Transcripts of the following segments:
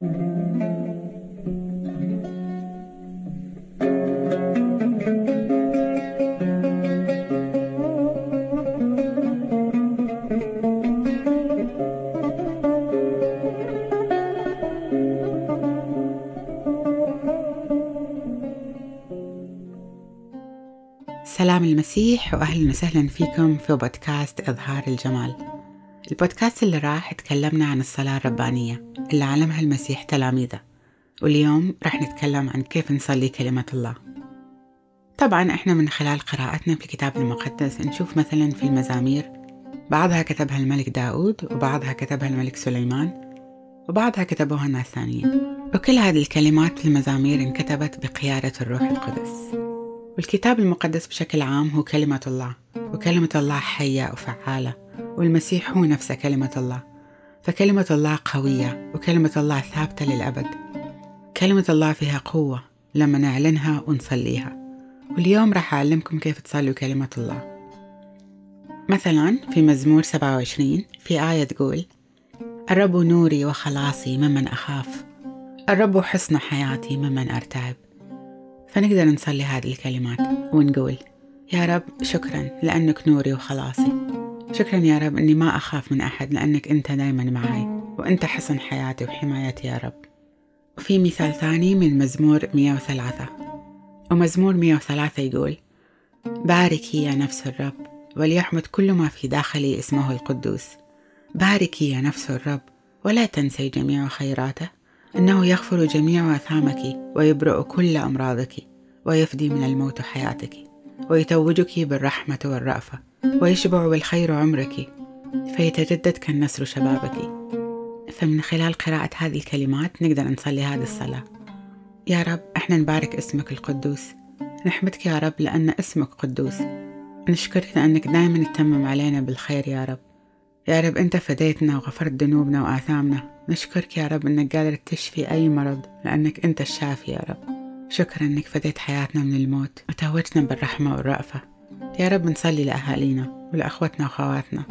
سلام المسيح وأهلا وسهلا فيكم في بودكاست إظهار الجمال. البودكاست اللي راح تكلمنا عن الصلاة الربانية اللي علمها المسيح تلاميذه. واليوم راح نتكلم عن كيف نصلي كلمة الله. طبعا إحنا من خلال قراءتنا في الكتاب المقدس نشوف مثلا في المزامير بعضها كتبها الملك داود وبعضها كتبها الملك سليمان وبعضها كتبوها ناس ثانيين. وكل هذه الكلمات في المزامير انكتبت بقيادة الروح القدس. والكتاب المقدس بشكل عام هو كلمة الله وكلمة الله حية وفعالة. والمسيح هو نفسه كلمة الله. فكلمة الله قوية وكلمة الله ثابتة للأبد. كلمة الله فيها قوة لما نعلنها ونصليها. واليوم راح أعلمكم كيف تصلوا كلمة الله. مثلا في مزمور 27 في آية تقول الرب نوري وخلاصي ممن أخاف. الرب حصن حياتي ممن أرتعب فنقدر نصلي هذه الكلمات ونقول يا رب شكرا لأنك نوري وخلاصي. شكرا يا رب أني ما أخاف من أحد لأنك أنت دايما معي وأنت حصن حياتي وحمايتي يا رب. وفي مثال ثاني من مزمور 103 ومزمور 103 يقول باركي يا نفس الرب وليحمد كل ما في داخلي اسمه القدوس. باركي يا نفس الرب ولا تنسي جميع خيراته. إنه يغفر جميع آثامك ويبرئ كل أمراضك ويفدي من الموت حياتك. ويتوجك بالرحمة والرأفة ويشبع بالخير عمرك فيتجدد كالنسر شبابك. فمن خلال قراءة هذه الكلمات نقدر نصلي هذه الصلاة. يا رب إحنا نبارك اسمك القدوس. نحمدك يا رب لأن اسمك قدوس. نشكرك لأنك دائما تتمم علينا بالخير يا رب. يا رب أنت فديتنا وغفرت ذنوبنا وآثامنا. نشكرك يا رب أنك قادر تشفي أي مرض لأنك أنت الشافي يا رب. شكرا أنك فديت حياتنا من الموت. وتوجنا بالرحمة والرأفة. يا رب نصلي لأهالينا ولأخوتنا وأخواتنا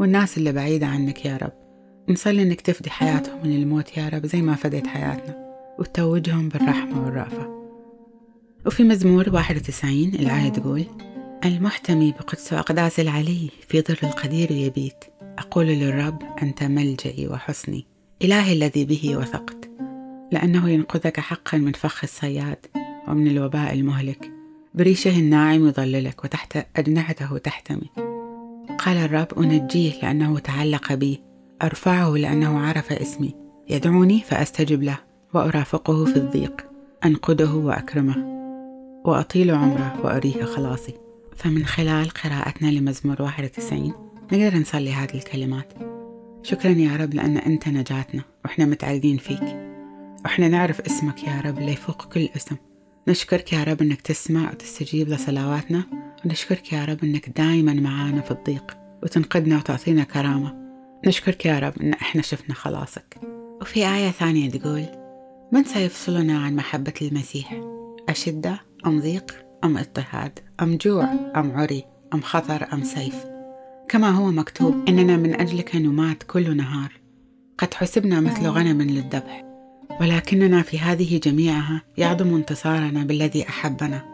والناس اللي بعيدة عنك يا رب. نصلي أنك تفدي حياتهم من الموت يا رب زي ما فديت حياتنا وتوجهم بالرحمة والرأفة. وفي مزمور 91 الآية تقول المحتمي بقدس أقداس العلي في ظل القدير يبيت. أقول للرب أنت ملجئي وحصني إلهي الذي به وثقت. لأنه ينقذك حقا من فخ الصياد ومن الوباء المهلك. بريشه الناعم يظللك وتحت أجنحته تحتمي. قال الرب أنجيه لأنه تعلق بي. أرفعه لأنه عرف اسمي. يدعوني فأستجب له وأرافقه في الضيق. أنقذه وأكرمه. وأطيل عمره وأريه خلاصي فمن خلال قراءتنا لمزمور 91 نقدر نصلي هذه الكلمات. شكرا يا رب لأن أنت نجاتنا. وإحنا متعلقين فيك. وإحنا نعرف اسمك يا رب اللي يفوق كل اسم. نشكرك يا رب أنك تسمع وتستجيب لصلواتنا. ونشكرك يا رب أنك دايما معانا في الضيق وتنقذنا وتعطينا كرامة. نشكرك يا رب أن إحنا شفنا خلاصك. وفي آية ثانية تقول من سيفصلنا عن محبة المسيح؟ أشدة أم ضيق أم اضطهاد؟ أم جوع أم عري؟ أم خطر أم سيف؟ كما هو مكتوب إننا من أجلك نمات كل نهار. قد حسبنا مثل غنم للذبح. ولكننا في هذه جميعها يعظم انتصارنا بالذي أحبنا.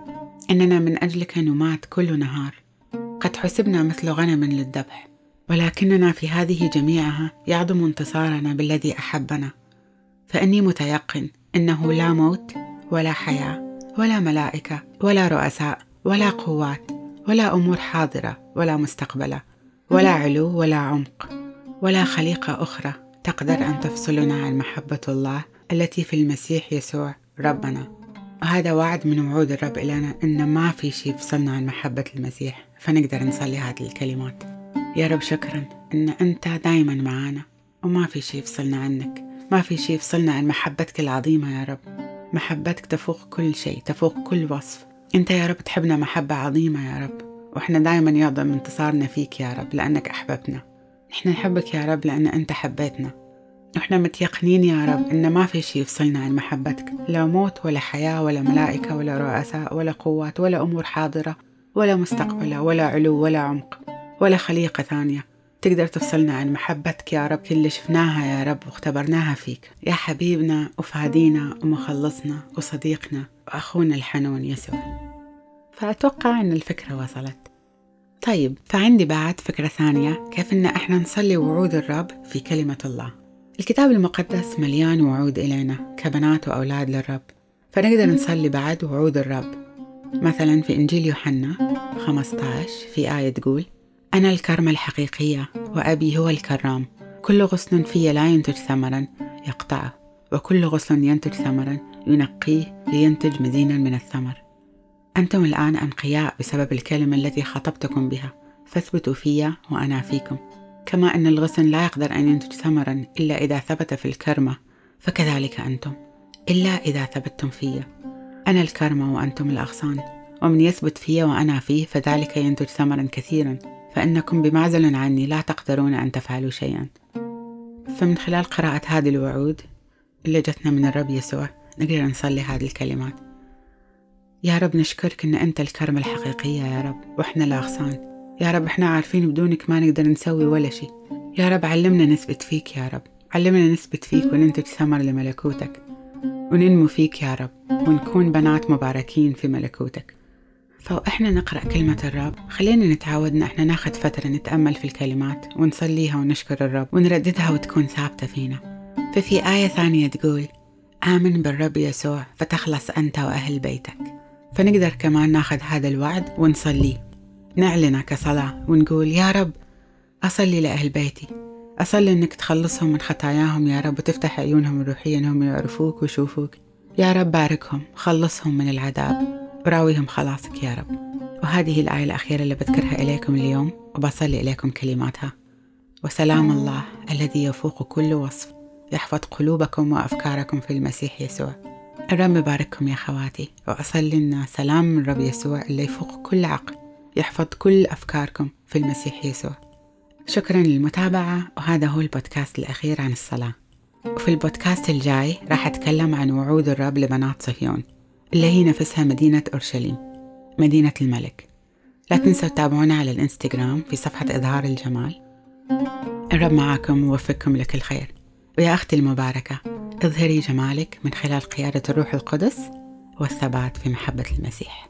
إننا من أجلك نمات كل نهار. قد حسبنا مثل غنم للذبح. ولكننا في هذه جميعها يعظم انتصارنا بالذي أحبنا. فإني متيقن إنه لا موت ولا حياة ولا ملائكة ولا رؤساء ولا قوات ولا أمور حاضرة ولا مستقبلة ولا علو ولا عمق ولا خليقة أخرى تقدر أن تفصلنا عن محبة الله التي في المسيح يسوع ربنا. وهذا وعد من وعود الرب إلينا إن ما في شيء يفصلنا عن محبة المسيح فنقدر نصلي هذه الكلمات. يا رب شكرا إن أنت دايما معانا وما في شيء يفصلنا عنك. ما في شيء يفصلنا عن محبتك العظيمة يا رب. محبتك تفوق كل شيء تفوق كل وصف. أنت يا رب تحبنا محبة عظيمة يا رب وإحنا دايما يعظم انتصارنا فيك يا رب لأنك أحببتنا. نحن نحبك يا رب لأن أنت حبيتنا. وإحنا متيقنين يا رب إن ما في شيء يفصلنا عن محبتك. لا موت ولا حياة ولا ملائكة ولا رؤساء ولا قوات ولا أمور حاضرة ولا مستقبلة ولا علو ولا عمق ولا خليقة ثانية. تقدر تفصلنا عن محبتك يا رب كل اللي شفناها يا رب واختبرناها فيك. يا حبيبنا وفادينا ومخلصنا وصديقنا وأخونا الحنون يسوع. فأتوقع أن الفكرة وصلت. طيب فعندي بعد فكرة ثانية كيف أن إحنا نصلي وعود الرب في كلمة الله؟ الكتاب المقدس مليان وعود إلينا كبنات وأولاد للرب فنقدر نصلي بعد وعود الرب. مثلا في إنجيل يوحنا 15 في آية تقول أنا الكرمة الحقيقية وأبي هو الكرام. كل غصن في لا ينتج ثمرا يقطعه وكل غصن ينتج ثمرا ينقيه لينتج مزينا من الثمر. أنتم الآن أنقياء بسبب الكلمة التي خطبتكم بها. فاثبتوا في وأنا فيكم. كما أن الغصن لا يقدر أن ينتج ثمرا إلا إذا ثبت في الكرمة فكذلك أنتم إلا إذا ثبتتم في. أنا الكرمة وأنتم الأغصان ومن يثبت في وأنا فيه فذلك ينتج ثمرا كثيرا فإنكم بمعزل عني لا تقدرون أن تفعلوا شيئا. فمن خلال قراءة هذه الوعود اللي جتنا من الرب يسوع نقدر نصلي هذه الكلمات. يا رب نشكرك إن أنت الكرمة الحقيقية يا رب وإحنا الأغصان. يا رب إحنا عارفين بدونك ما نقدر نسوي ولا شيء. يا رب علمنا نثبت فيك يا رب. علمنا نثبت فيك وننتج ثمر لملكوتك. وننمو فيك يا رب. ونكون بنات مباركين في ملكوتك. فإحنا نقرأ كلمة الرب. خلينا نتعود إن إحنا ناخد فترة نتأمل في الكلمات ونصليها ونشكر الرب ونرددها وتكون ثابتة فينا. ففي آية ثانية تقول آمن بالرب يسوع فتخلص أنت وأهل بيتك. فنقدر كمان ناخذ هذا الوعد ونصليه. نعلنه كصلاة ونقول يا رب أصلي لأهل بيتي. أصلي إنك تخلصهم من خطاياهم يا رب وتفتح عيونهم الروحية إنهم يعرفوك ويشوفوك. يا رب باركهم. خلصهم من العذاب. وراويهم خلاصك يا رب. وهذه الآية الأخيرة اللي بذكرها إليكم اليوم وبصلي إليكم كلماتها. وسلام الله الذي يفوق كل وصف يحفظ قلوبكم وأفكاركم في المسيح يسوع. الرب يبارككم يا خواتي وأصلي لنا سلام من الرب يسوع اللي يفوق كل عقل. يحفظ كل أفكاركم في المسيح يسوع. شكرا للمتابعة وهذا هو البودكاست الأخير عن الصلاة. وفي البودكاست الجاي راح أتكلم عن وعود الرب لبنات صهيون اللي هي نفسها مدينة أورشليم مدينة الملك. لا تنسوا تتابعونا على الإنستغرام في صفحة إظهار الجمال. الرب معكم ووفقكم لكل خير. ويا أختي المباركة اظهري جمالك من خلال قيادة الروح القدس والثبات في محبة المسيح.